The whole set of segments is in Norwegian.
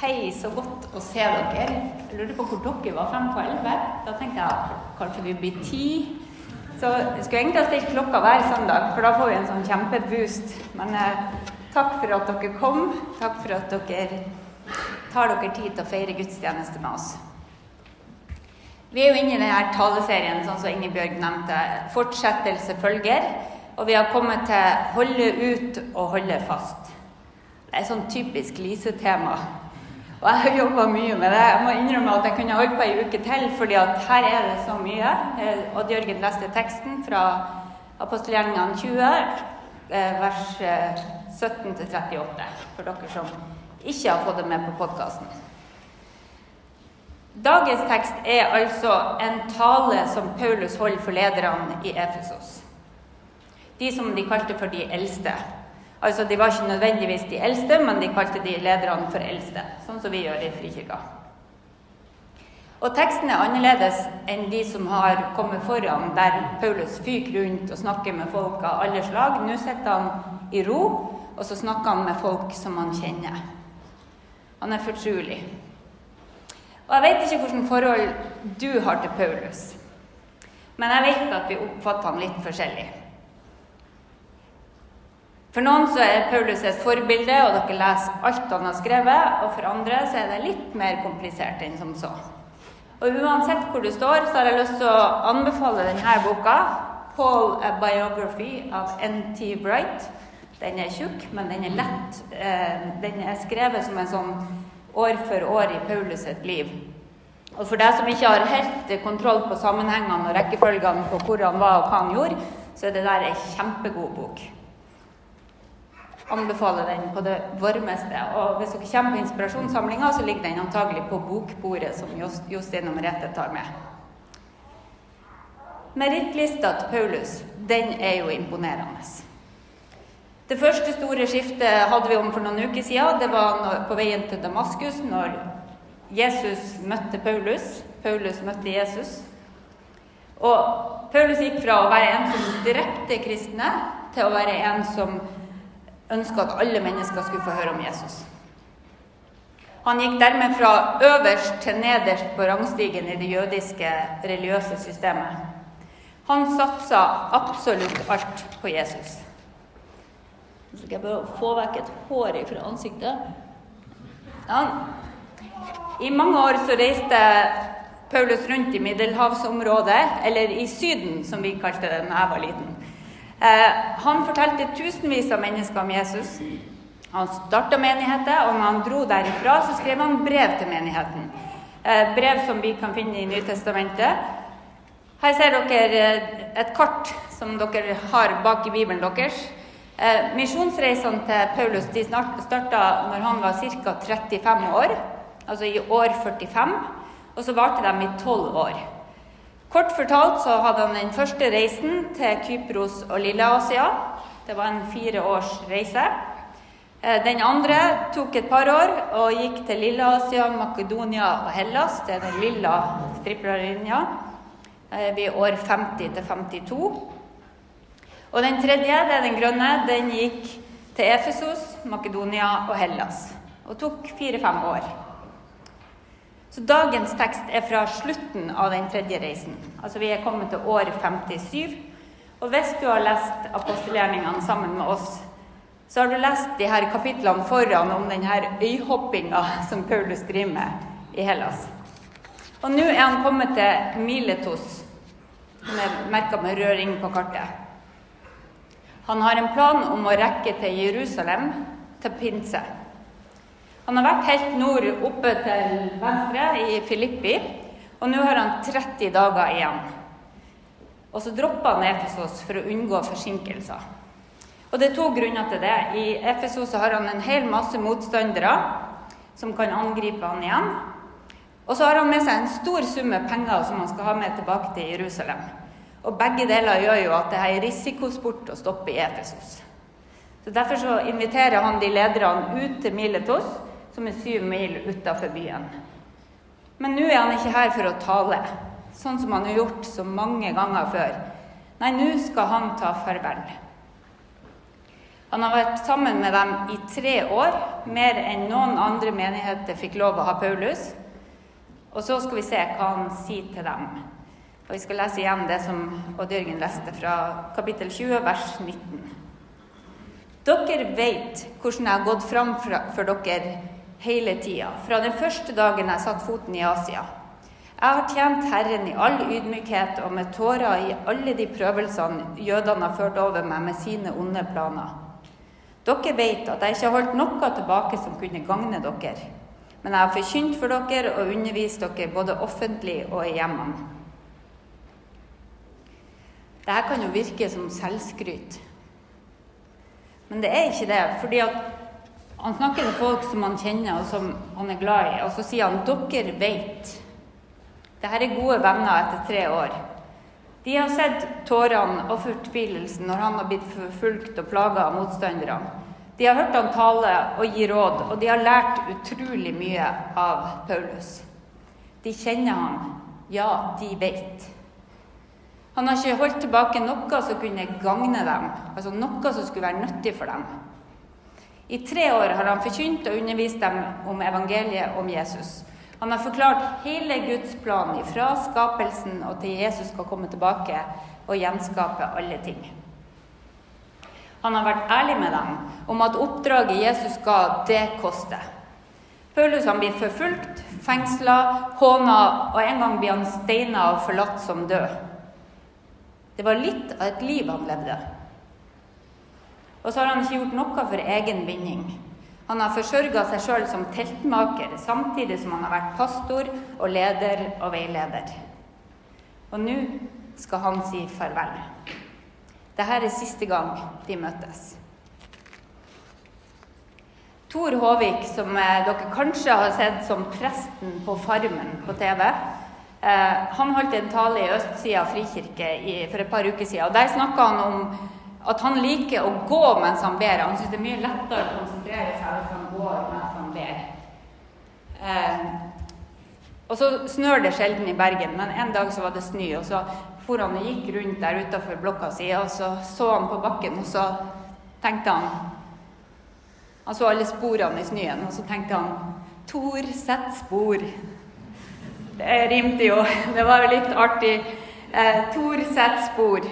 Hei, så godt å se dere. Jeg lurte på hvor dere var fem på elleve. Da tenkte jeg kanskje vi blir ti. Så jeg skulle egentlig ha stilt klokka hver søndag, for da får vi en sånn kjempeboost. Men eh, takk for at dere kom. Takk for at dere tar dere tid til å feire gudstjeneste med oss. Vi er jo inne i denne taleserien, sånn som Ingebjørg nevnte. Fortsettelse følger. Og vi har kommet til 'holde ut og holde fast'. Det er et sånn typisk Lise-tema. Og jeg har jobba mye med det. Jeg må innrømme at jeg kunne holdt på ei uke til, fordi at her er det så mye. Eh, Odd Jørgen leste teksten fra apostelgjerningene 20, eh, vers 17-38, for dere som ikke har fått det med på podkasten. Dagens tekst er altså en tale som Paulus holder for lederne i Efesos. De som de kalte for de eldste. Altså, De var ikke nødvendigvis de eldste, men de kalte de lederne for eldste, sånn som vi gjør i Frikirka. Og teksten er annerledes enn de som har kommet foran, der Paulus fyker rundt og snakker med folk av alle slag. Nå sitter han i ro, og så snakker han med folk som han kjenner. Han er fortrolig. Og jeg vet ikke hvilket forhold du har til Paulus, men jeg vet at vi oppfatter han litt forskjellig. For noen så er Paulus et forbilde, og dere leser alt han har skrevet. Og for andre så er det litt mer komplisert enn som så. Og uansett hvor du står, så har jeg lyst til å anbefale denne boka. 'Paul A Biography' av N.T. Bright. Den er tjukk, men den er lett. Eh, den er skrevet som en sånn år for år i Paulus sitt liv. Og for deg som ikke har helt kontroll på sammenhengene og rekkefølgene på hvor han var og hva han gjorde, så er det der ei kjempegod bok anbefaler den på det varmeste. Og hvis dere kommer på inspirasjonssamlinga, så ligger den antagelig på bokbordet som Jostein og Merete tar med. Merittlista til Paulus, den er jo imponerende. Det første store skiftet hadde vi om for noen uker siden. Det var på veien til Damaskus, når Jesus møtte Paulus. Paulus møtte Jesus. Og Paulus gikk fra å være en som drepte kristne, til å være en som ønska at alle mennesker skulle få høre om Jesus. Han gikk dermed fra øverst til nederst på rangstigen i det jødiske religiøse systemet. Han satsa absolutt alt på Jesus. Så skal jeg bare få vekk et hår fra ansiktet. Ja. I mange år så reiste Paulus rundt i middelhavsområdet, eller i Syden, som vi kalte det da jeg var liten. Eh, han fortalte tusenvis av mennesker om Jesus. Han starta menigheter, og når han dro derifra, så skrev han brev til menigheten. Eh, brev som vi kan finne i Nytestamentet. Her ser dere eh, et kart som dere har bak i Bibelen deres. Misjonsreisene til Paulus de starta når han var ca. 35 år, altså i år 45. Og så varte de i 12 år. Kort fortalt så hadde han den første reisen til Kypros og Lilleasia. Det var en fire års reise. Eh, den andre tok et par år og gikk til Lilleasia, Makedonia og Hellas. Det er den lilla striplerlinja. Eh, vi er år 50 til 52. Og den tredje, det er den grønne, den gikk til Efesos, Makedonia og Hellas. Og tok fire-fem år. Så dagens tekst er fra slutten av den tredje reisen. Altså vi er kommet til år 57. Og hvis du har lest apostelgjerningene sammen med oss, så har du lest de her kapitlene foran om denne øyhoppinga som Paulus driver med i Hellas. Og nå er han kommet til Miletos, som er merka med rød ring på kartet. Han har en plan om å rekke til Jerusalem til pinse. Han har vært helt nord oppe til venstre i Filippi, og nå har han 30 dager igjen. Og så dropper han Efesos for å unngå forsinkelser. Og det er to grunner til det. I Efesos har han en hel masse motstandere som kan angripe han igjen. Og så har han med seg en stor sum med penger som han skal ha med tilbake til Jerusalem. Og begge deler gjør jo at det er risikosport å stoppe i Efesos. Så Derfor så inviterer han de lederne ut til Miletos som er syv mil utafor byen. Men nå er han ikke her for å tale, sånn som han har gjort så mange ganger før. Nei, nå skal han ta farvel. Han har vært sammen med dem i tre år, mer enn noen andre menigheter fikk lov å ha Paulus. Og så skal vi se hva han sier til dem. Og Vi skal lese igjen det som Odd Jørgen leste fra kapittel 20, vers 19. Dere vet hvordan jeg har gått fram for dere hele tida, fra den første dagen jeg satte foten i Asia. Jeg har tjent Herren i all ydmykhet og med tårer i alle de prøvelsene jødene har ført over meg med sine onde planer. Dere vet at jeg ikke har holdt noe tilbake som kunne gagne dere. Men jeg har forkynt for dere og undervist dere både offentlig og i hjemmene. Dette kan jo virke som selvskryt. Men det er ikke det. fordi han snakker til folk som han kjenner og som han er glad i, og så sier han 'dere veit'. Dette er gode venner etter tre år. De har sett tårene og fortvilelsen når han har blitt forfulgt og plaga av motstanderne. De har hørt han tale og gi råd, og de har lært utrolig mye av Paulus. De kjenner han. Ja, de vet. Han har ikke holdt tilbake noe som kunne gagne dem, altså noe som skulle være nyttig for dem. I tre år har han forkynt og undervist dem om evangeliet om Jesus. Han har forklart hele Guds plan fra skapelsen og til Jesus skal komme tilbake og gjenskape alle ting. Han har vært ærlig med dem om at oppdraget Jesus ga, det koster. Paulus han blir forfulgt, fengsla, håna, og en gang blir han steina og forlatt som død. Det var litt av et liv han levde. Og så har han ikke gjort noe for egen vinning. Han har forsørga seg sjøl som teltmaker, samtidig som han har vært pastor og leder og veileder. Og nå skal han si farvel. Dette er siste gang de møtes. Tor Håvik, som eh, dere kanskje har sett som presten på Farmen på TV, eh, han holdt en tale i østsida frikirke for et par uker siden. og Der snakka han om at han liker å gå mens han ber. Han syns det er mye lettere å konsentrere seg hvis han går mens han ber. Eh, og så snør det sjelden i Bergen, men en dag så var det snø. Og så for han og gikk rundt der utafor blokka si, og så så han på bakken, og så tenkte han Han så alle sporene i snøen, og så tenkte han Tor, sett spor. Det rimte jo. Det var jo litt artig. Eh, Tor, sett spor.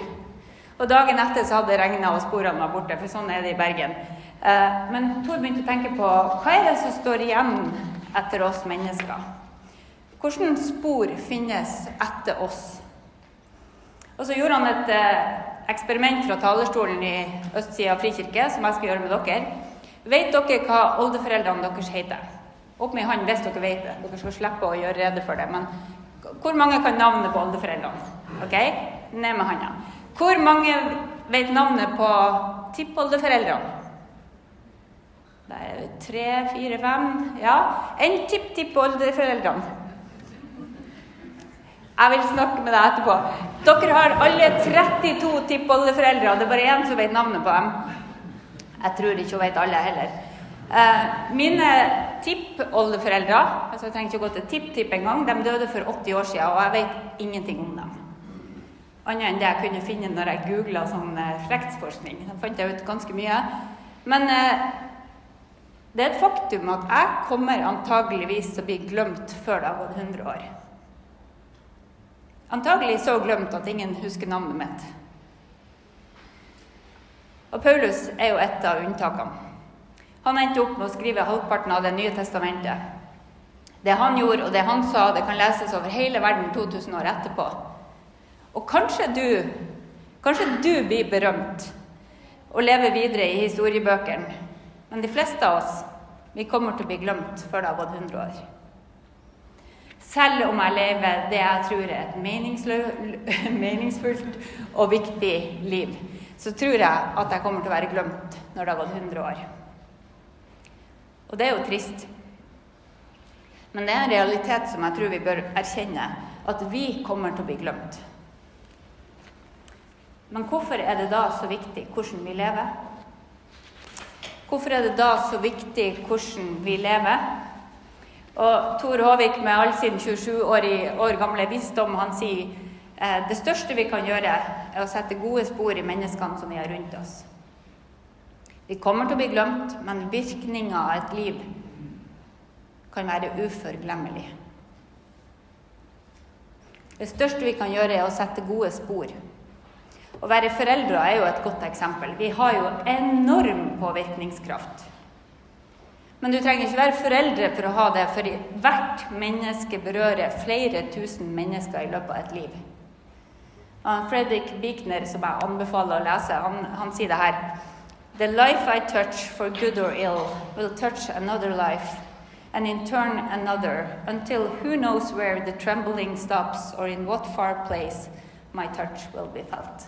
Og dagen etter så hadde det regna, og sporene var borte, for sånn er det i Bergen. Eh, men Tor begynte å tenke på hva er det som står igjen etter oss mennesker? Hvilke spor finnes etter oss? Og så gjorde han et eh, eksperiment fra talerstolen i østsida av Frikirke, som jeg skal gjøre med dere. Vet dere hva oldeforeldrene deres heter? Opp med hånden hvis dere vet det. Dere skal slippe å gjøre rede for det. Men hvor mange kan navnet på oldeforeldrene? Ok? Ned med handa. Hvor mange vet navnet på tippoldeforeldrene? Det er tre, fire, fem Ja, enn tipptippoldeforeldrene? Jeg vil snakke med deg etterpå. Dere har alle 32 tippoldeforeldre. Det er bare én som vet navnet på dem. Jeg tror ikke hun vet alle heller. Eh, mine tippoldeforeldre altså jeg trenger ikke å gå til tipp-tipp engang, de døde for 80 år siden, og jeg vet ingenting om dem annet enn det jeg kunne finne når jeg googla sånn eh, slektsforskning. Da fant jeg ut ganske mye. Men eh, det er et faktum at jeg kommer antageligvis til å bli glemt før det har gått 100 år. Antagelig så glemt at ingen husker navnet mitt. Og Paulus er jo et av unntakene. Han endte opp med å skrive halvparten av Det nye testamentet. Det han gjorde, og det han sa, det kan leses over hele verden 2000 år etterpå. Og kanskje du, kanskje du blir berømt og lever videre i historiebøkene. Men de fleste av oss vi kommer til å bli glemt før det har gått 100 år. Selv om jeg lever det jeg tror er et meningsfullt og viktig liv, så tror jeg at jeg kommer til å være glemt når det har gått 100 år. Og det er jo trist. Men det er en realitet som jeg tror vi bør erkjenne, at vi kommer til å bli glemt. Men hvorfor er det da så viktig hvordan vi lever? Hvorfor er det da så viktig hvordan vi lever? Og Tor Håvik med all sin 27 år, år gamle visdom, han sier eh, det største vi kan gjøre, er å sette gode spor i menneskene som vi har rundt oss. Vi kommer til å bli glemt, men virkninga av et liv kan være uforglemmelig. Det største vi kan gjøre, er å sette gode spor. Å være foreldre er jo et godt eksempel. Vi har jo enorm påvirkningskraft. Men du trenger ikke være foreldre for å ha det, for hvert menneske berører flere tusen mennesker i løpet av et liv. Fredrik Bichner, som jeg anbefaler å lese, han, han sier det her The life I touch, for good or ill, will touch another life, and in turn another, until who knows where the trembling stops or in what far place my touch will be felt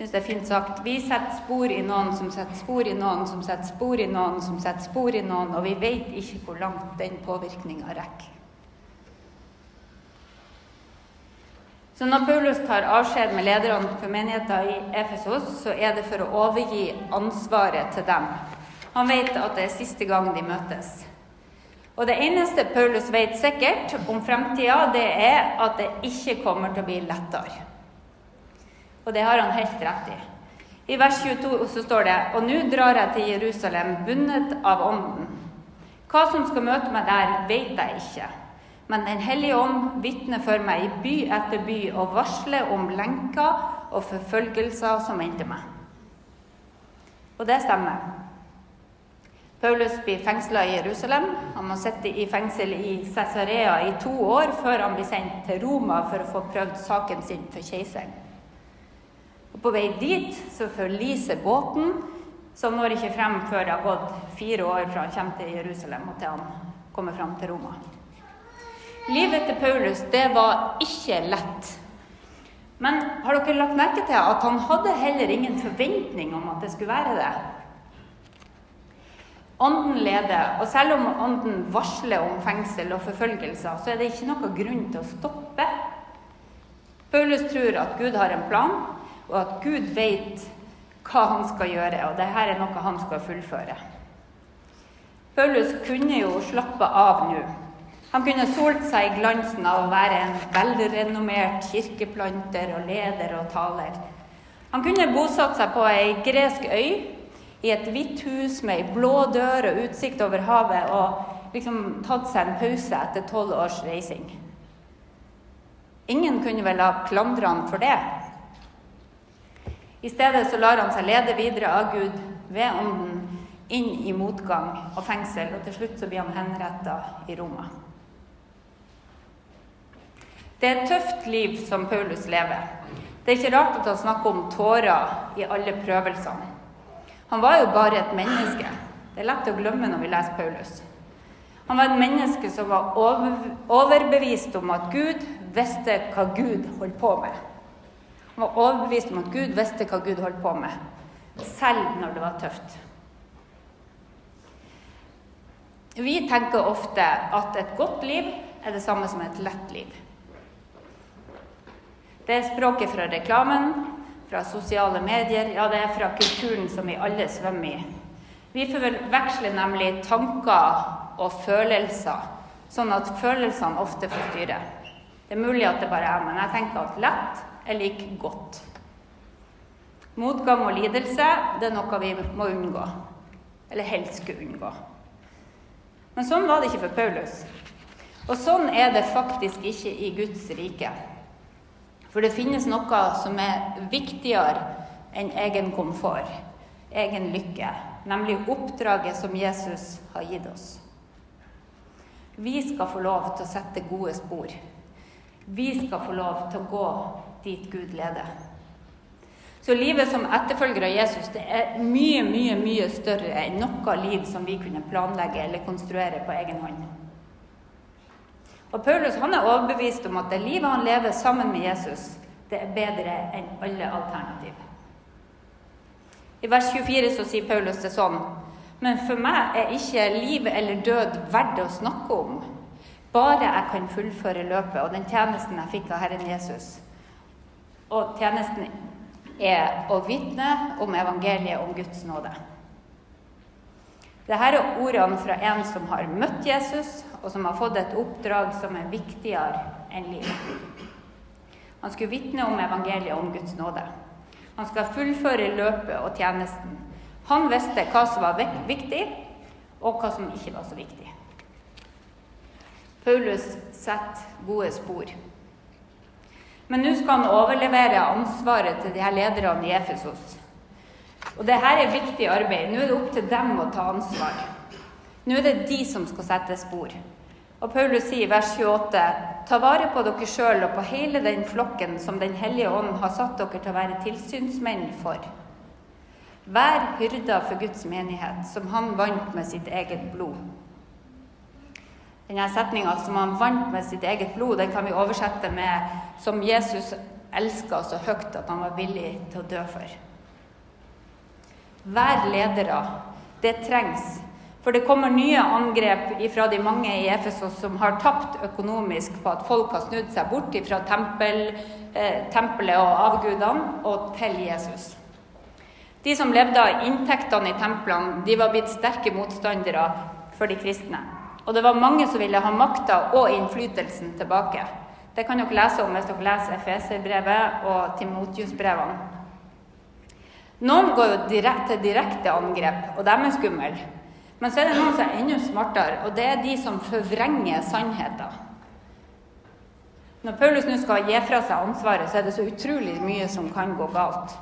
syns det er fint sagt. Vi setter spor i noen som setter spor i noen som setter spor i noen som setter spor i noen, og vi vet ikke hvor langt den påvirkninga rekker. Så når Paulus tar avskjed med lederne for menigheten i Efesos, så er det for å overgi ansvaret til dem. Han vet at det er siste gang de møtes. Og det eneste Paulus vet sikkert om fremtida, det er at det ikke kommer til å bli lettere. Og det har han helt rett i. I vers 22 så står det Og nå drar jeg til Jerusalem, bundet av Ånden. Hva som skal møte meg der, vet jeg ikke. Men Den hellige ånd vitner for meg i by etter by og varsler om lenker og forfølgelser som venter meg. Og det stemmer. Paulus blir fengsla i Jerusalem. Han må sitte i fengsel i Cesarea i to år før han blir sendt til Roma for å få prøvd saken sin for keiseren. Og På vei dit så forliser båten, som når ikke frem før det har gått fire år fra han kommer til Jerusalem og til han kommer fram til Roma. Livet til Paulus det var ikke lett. Men har dere lagt merke til at han hadde heller ingen forventning om at det skulle være det? Ånden leder, og selv om ånden varsler om fengsel og forfølgelser, så er det ikke noe grunn til å stoppe. Paulus tror at Gud har en plan, og at Gud vet hva han skal gjøre, og dette er noe han skal fullføre. Paulus kunne jo slappe av nå. Han kunne solt seg i glansen av å være en velrenommert kirkeplanter og leder og taler. Han kunne bosatt seg på ei gresk øy i et hvitt hus med ei blå dør og utsikt over havet, og liksom tatt seg en pause etter tolv års reising. Ingen kunne vel ha klandra han for det. I stedet så lar han seg lede videre av Gud ved ånden inn i motgang og fengsel, og til slutt så blir han henretta i Roma. Det er et tøft liv som Paulus lever. Det er ikke rart at han snakker om tårer i alle prøvelsene. Han var jo bare et menneske. Det er lett å glemme når vi leser Paulus. Han var et menneske som var overbevist om at Gud visste hva Gud holdt på med. Var overbevist om at Gud visste hva Gud holdt på med, selv når det var tøft. Vi tenker ofte at et godt liv er det samme som et lett liv. Det er språket fra reklamen, fra sosiale medier, ja, det er fra kulturen som vi alle svømmer i. Vi forveksler nemlig tanker og følelser, sånn at følelsene ofte får styre. Det er mulig at det bare er men jeg tenker at lett er lik godt. Motgang og lidelse det er noe vi må unngå. Eller helst skulle unngå. Men sånn var det ikke for Paulus. Og sånn er det faktisk ikke i Guds rike. For det finnes noe som er viktigere enn egen komfort, egen lykke, nemlig oppdraget som Jesus har gitt oss. Vi skal få lov til å sette gode spor. Vi skal få lov til å gå dit Gud leder. Så livet som etterfølger av Jesus det er mye, mye mye større enn noe liv som vi kunne planlegge eller konstruere på egen hånd. Og Paulus han er overbevist om at det livet han lever sammen med Jesus, det er bedre enn alle alternativ. I vers 24 så sier Paulus det sånn Men for meg er ikke liv eller død verdt å snakke om. Bare jeg kan fullføre løpet og den tjenesten jeg fikk av Herren Jesus. Og tjenesten er å vitne om evangeliet om Guds nåde. Dette er ordene fra en som har møtt Jesus, og som har fått et oppdrag som er viktigere enn livet. Han skulle vitne om evangeliet om Guds nåde. Han skal fullføre løpet og tjenesten. Han visste hva som var viktig, og hva som ikke var så viktig. Paulus setter gode spor. Men nå skal han overlevere ansvaret til de her lederne i Efesos. Og dette er viktig arbeid. Nå er det opp til dem å ta ansvar. Nå er det de som skal sette spor. Og Paulus sier i vers 28.: Ta vare på dere sjøl og på hele den flokken som Den hellige ånd har satt dere til å være tilsynsmenn for. Vær hyrder for Guds menighet, som han vant med sitt eget blod. Denne setninga 'som han vant med sitt eget blod', den kan vi oversette med 'som Jesus elska så høyt at han var villig til å dø for'. Vær ledere. Det trengs. For det kommer nye angrep fra de mange i Efesos som har tapt økonomisk på at folk har snudd seg bort fra tempel, eh, tempelet og avgudene og til Jesus. De som levde av inntektene i templene, de var blitt sterke motstandere for de kristne. Og det var mange som ville ha makta og innflytelsen tilbake. Det kan dere lese om hvis dere leser Efeserbrevet og Timotius-brevene. Noen går jo direkte, til direkte angrep, og de er skumle. Men så er det noen som er enda smartere, og det er de som forvrenger sannheten. Når Paulus nå skal gi fra seg ansvaret, så er det så utrolig mye som kan gå galt.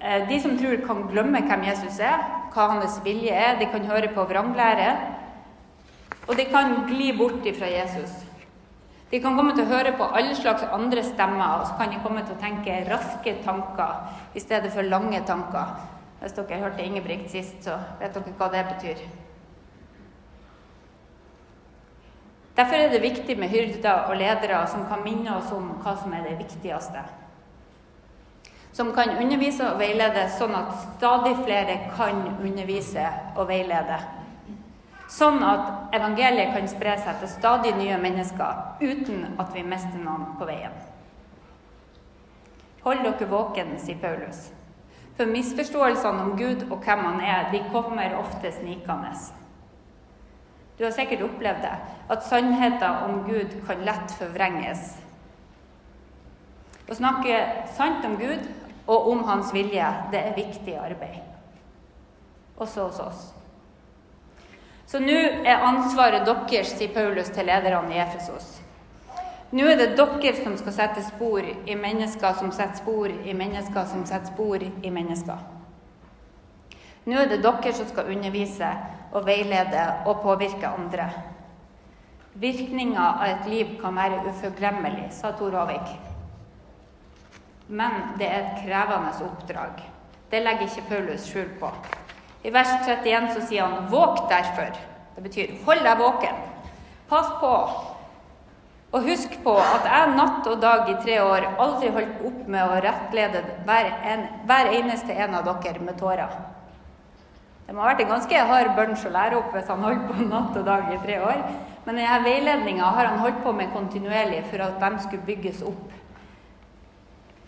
Eh, de som tror, kan glemme hvem Jesus er, hva hans vilje er. De kan høre på vranglære. Og de kan gli bort fra Jesus. De kan komme til å høre på alle slags andre stemmer, og så kan de komme til å tenke raske tanker i stedet for lange tanker. Hvis dere hørte Ingebrigt sist, så vet dere hva det betyr. Derfor er det viktig med hyrder og ledere som kan minne oss om hva som er det viktigste. Som kan undervise og veilede, sånn at stadig flere kan undervise og veilede. Sånn at evangeliet kan spre seg til stadig nye mennesker uten at vi mister noen på veien. Hold dere våken, sier Paulus. For misforståelsene om Gud og hvem han er, de kommer ofte snikende. Du har sikkert opplevd det, at sannheter om Gud kan lett forvrenges. Å snakke sant om Gud og om hans vilje, det er viktig arbeid. Også hos oss. Så nå er ansvaret deres, sier Paulus til lederne i Efesos. Nå er det dere som skal sette spor i mennesker som setter spor i mennesker som setter spor i mennesker. Nå er det dere som skal undervise og veilede og påvirke andre. Virkninga av et liv kan være uforglemmelig, sa Tor Håvik. Men det er et krevende oppdrag. Det legger ikke Paulus skjul på. I vers 31 så sier han 'våk derfor'. Det betyr 'hold deg våken'. Pass på, og husk på at jeg natt og dag i tre år aldri holdt opp med å rettlede hver, en, hver eneste en av dere med tårer. Det må ha vært en ganske hard bunch å lære opp hvis han holdt på natt og dag i tre år. Men denne veiledninga har han holdt på med kontinuerlig for at de skulle bygges opp.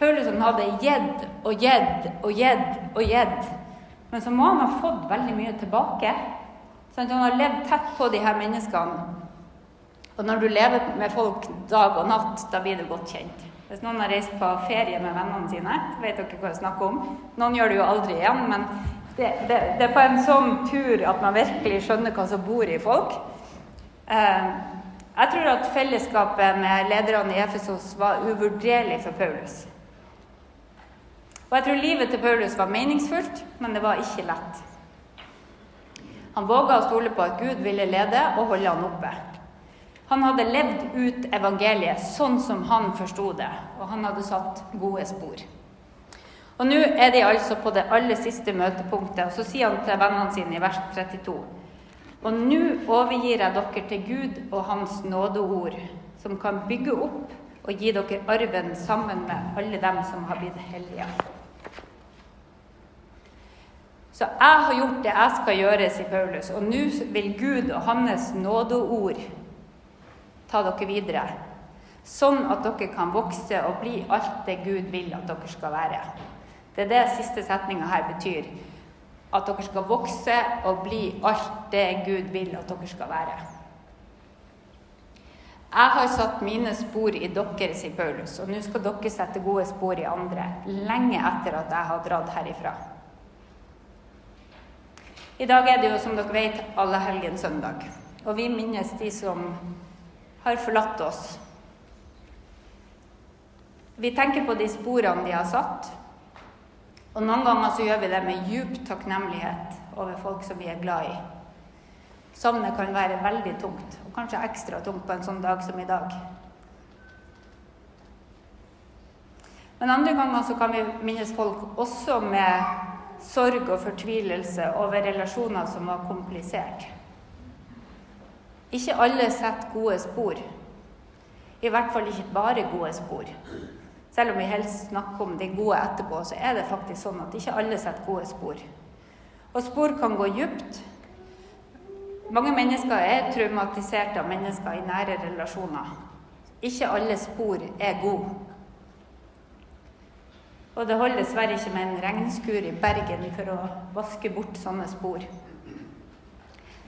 Paulus hadde gitt og gitt og gitt og gitt. Men så må han ha fått veldig mye tilbake. Sånn at han har levd tett på de her menneskene og når du lever med folk dag og natt, da blir du godt kjent. Hvis noen har reist på ferie med vennene sine, vet dere hva jeg snakker om. Noen gjør det jo aldri igjen, men det, det, det, er på en sånn tur at man virkelig skjønner hva som bor i folk. Eh, jeg tror at fellesskapet med lederne i Efesos var uvurderlig for Paulus. Og jeg tror livet til Paulus var meningsfullt, men det var ikke lett. Han våga å stole på at Gud ville lede og holde han oppe. Han hadde levd ut evangeliet sånn som han forsto det, og han hadde satt gode spor. Og Nå er de altså på det aller siste møtepunktet, og så sier han til vennene sine i vers 32.: Og nå overgir jeg dere til Gud og Hans nådeord, som kan bygge opp og gi dere arven sammen med alle dem som har blitt hellige. Så jeg har gjort det jeg skal gjøre, sier Paulus, og nå vil Gud og hans nådeord ta dere videre, sånn at dere kan vokse og bli alt det Gud vil at dere skal være. Det er det siste setninga her betyr. At dere skal vokse og bli alt det Gud vil at dere skal være. Jeg har satt mine spor i dere, sier Paulus, og nå skal dere sette gode spor i andre, lenge etter at jeg har dratt herifra. I dag er det jo, som dere vet, allehelgenssøndag, og vi minnes de som har forlatt oss. Vi tenker på de sporene de har satt, og noen ganger så gjør vi det med djup takknemlighet over folk som vi er glad i. Savnet kan være veldig tungt, og kanskje ekstra tungt på en sånn dag som i dag. Men andre ganger så kan vi minnes folk også med sorg og fortvilelse over relasjoner som var komplisert. Ikke alle setter gode spor. I hvert fall ikke bare gode spor. Selv om vi helst snakker om de gode etterpå, så er det faktisk sånn at ikke alle setter gode spor. Og spor kan gå djupt, mange mennesker er traumatiserte av mennesker i nære relasjoner. Ikke alle spor er gode. Og det holder dessverre ikke med en regnskur i Bergen for å vaske bort sånne spor.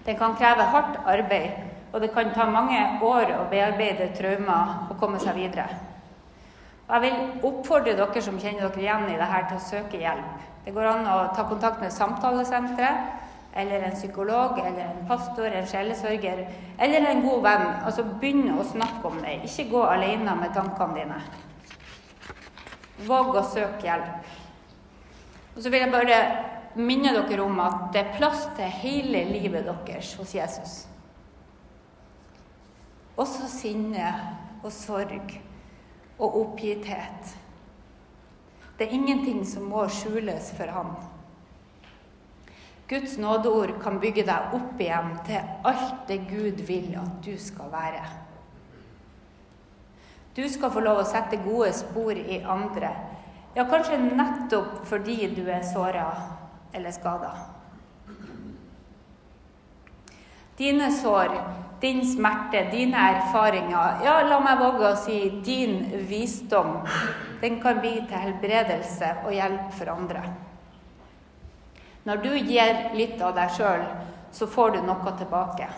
Det kan kreve hardt arbeid, og det kan ta mange år å bearbeide traumer og komme seg videre. Og jeg vil oppfordre dere som kjenner dere igjen i dette, til å søke hjelp. Det går an å ta kontakt med samtalesenteret eller en psykolog, eller en pastor, en sjelesørger, eller en god venn. Altså begynn å snakke om det. Ikke gå alene med tankene dine. Våg å søke hjelp. Og så vil jeg bare minne dere om at det er plass til hele livet deres hos Jesus. Også sinne og sorg og oppgitthet. Det er ingenting som må skjules for ham. Guds nådeord kan bygge deg opp igjen til alt det Gud vil at du skal være. Du skal få lov å sette gode spor i andre, ja, kanskje nettopp fordi du er såra eller skada. Dine sår, din smerte, dine erfaringer, ja, la meg våge å si din visdom, den kan bli til helbredelse og hjelp for andre. Når du gir litt av deg sjøl, så får du noe tilbake.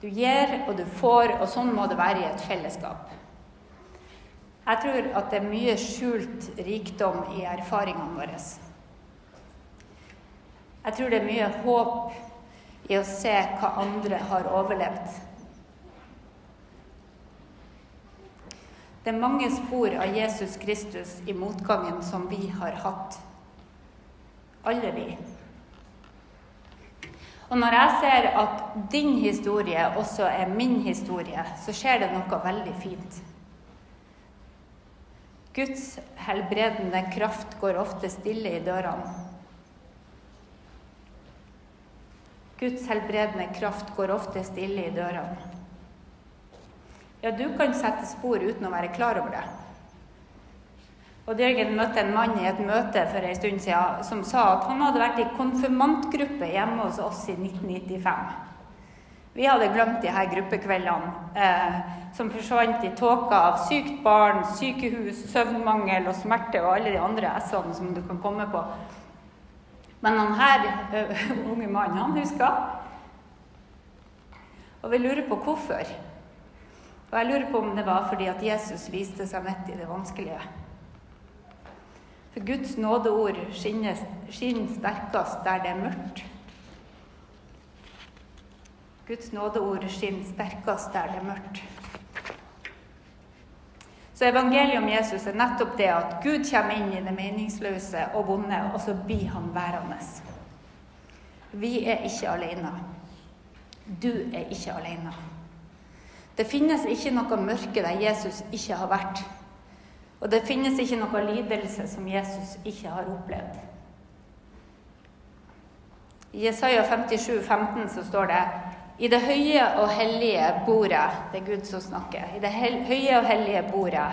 Du gir og du får, og sånn må det være i et fellesskap. Jeg tror at det er mye skjult rikdom i erfaringene våre. Jeg tror det er mye håp i å se hva andre har overlevd. Det er mange spor av Jesus Kristus i motgangen som vi har hatt. Alle vi. Og når jeg ser at din historie også er min historie, så skjer det noe veldig fint. Guds helbredende kraft går ofte stille i dørene. Guds helbredende kraft går ofte stille i dørene. Ja, du kan sette spor uten å være klar over det. Og Jørgen møtte en mann i et møte for en stund siden som sa at han hadde vært i konfirmantgruppe hjemme hos oss i 1995. Vi hadde glemt de her gruppekveldene eh, som forsvant i tåka av sykt barn, sykehus, søvnmangel og smerte og alle de andre s-ene som du kan komme på. Men han her eh, unge mannen, han huska. Og vi lurer på hvorfor. Og jeg lurer på om det var fordi at Jesus viste seg midt i det vanskelige. For Guds nådeord skinner, skinner sterkest der det er mørkt. Guds nådeord skinner sterkest der det er mørkt. Så evangeliet om Jesus er nettopp det at Gud kommer inn i det meningsløse og vonde, og så blir han værende. Vi er ikke alene. Du er ikke alene. Det finnes ikke noe mørke der Jesus ikke har vært. Og det finnes ikke noe lidelse som Jesus ikke har opplevd. I Jesaja 57, 15 så står det i det høye og hellige bordet Det er Gud som snakker. I det høye og hellige bordet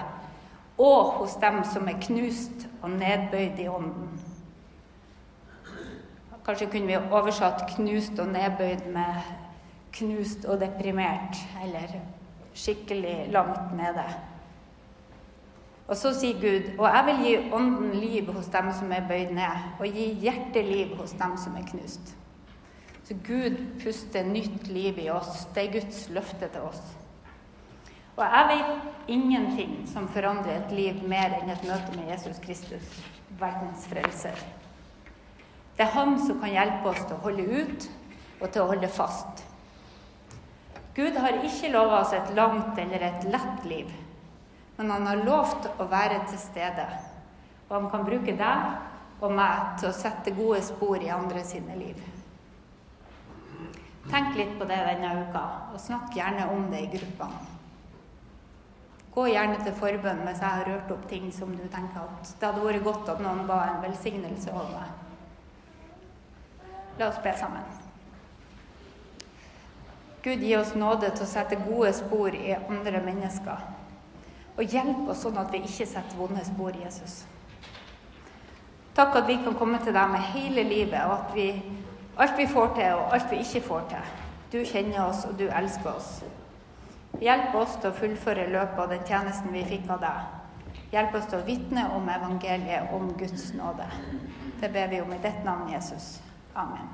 og hos dem som er knust og nedbøyd i ånden. Kanskje kunne vi oversatt 'knust og nedbøyd' med 'knust og deprimert', eller 'skikkelig langt nede'. Og så sier Gud, og jeg vil gi ånden liv hos dem som er bøyd ned, og gi hjerteliv hos dem som er knust. Så Gud puster nytt liv i oss. Det er Guds løfte til oss. Og jeg vet ingenting som forandrer et liv mer enn et møte med Jesus Kristus, verdens frelser. Det er Han som kan hjelpe oss til å holde ut og til å holde fast. Gud har ikke lova oss et langt eller et lett liv, men han har lovt å være til stede. Og han kan bruke deg og meg til å sette gode spor i andre sine liv. Tenk litt på det denne uka, og snakk gjerne om det i gruppene. Gå gjerne til forbønn hvis jeg har rørt opp ting som du tenker at det hadde vært godt at noen ba en velsignelse over meg. La oss be sammen. Gud, gi oss nåde til å sette gode spor i andre mennesker. Og hjelp oss sånn at vi ikke setter vonde spor, Jesus. Takk at vi kan komme til deg med hele livet, og at vi, Alt vi får til, og alt vi ikke får til. Du kjenner oss, og du elsker oss. Hjelp oss til å fullføre løpet av den tjenesten vi fikk av deg. Hjelp oss til å vitne om evangeliet, om Guds nåde. Det ber vi om i ditt navn, Jesus. Amen.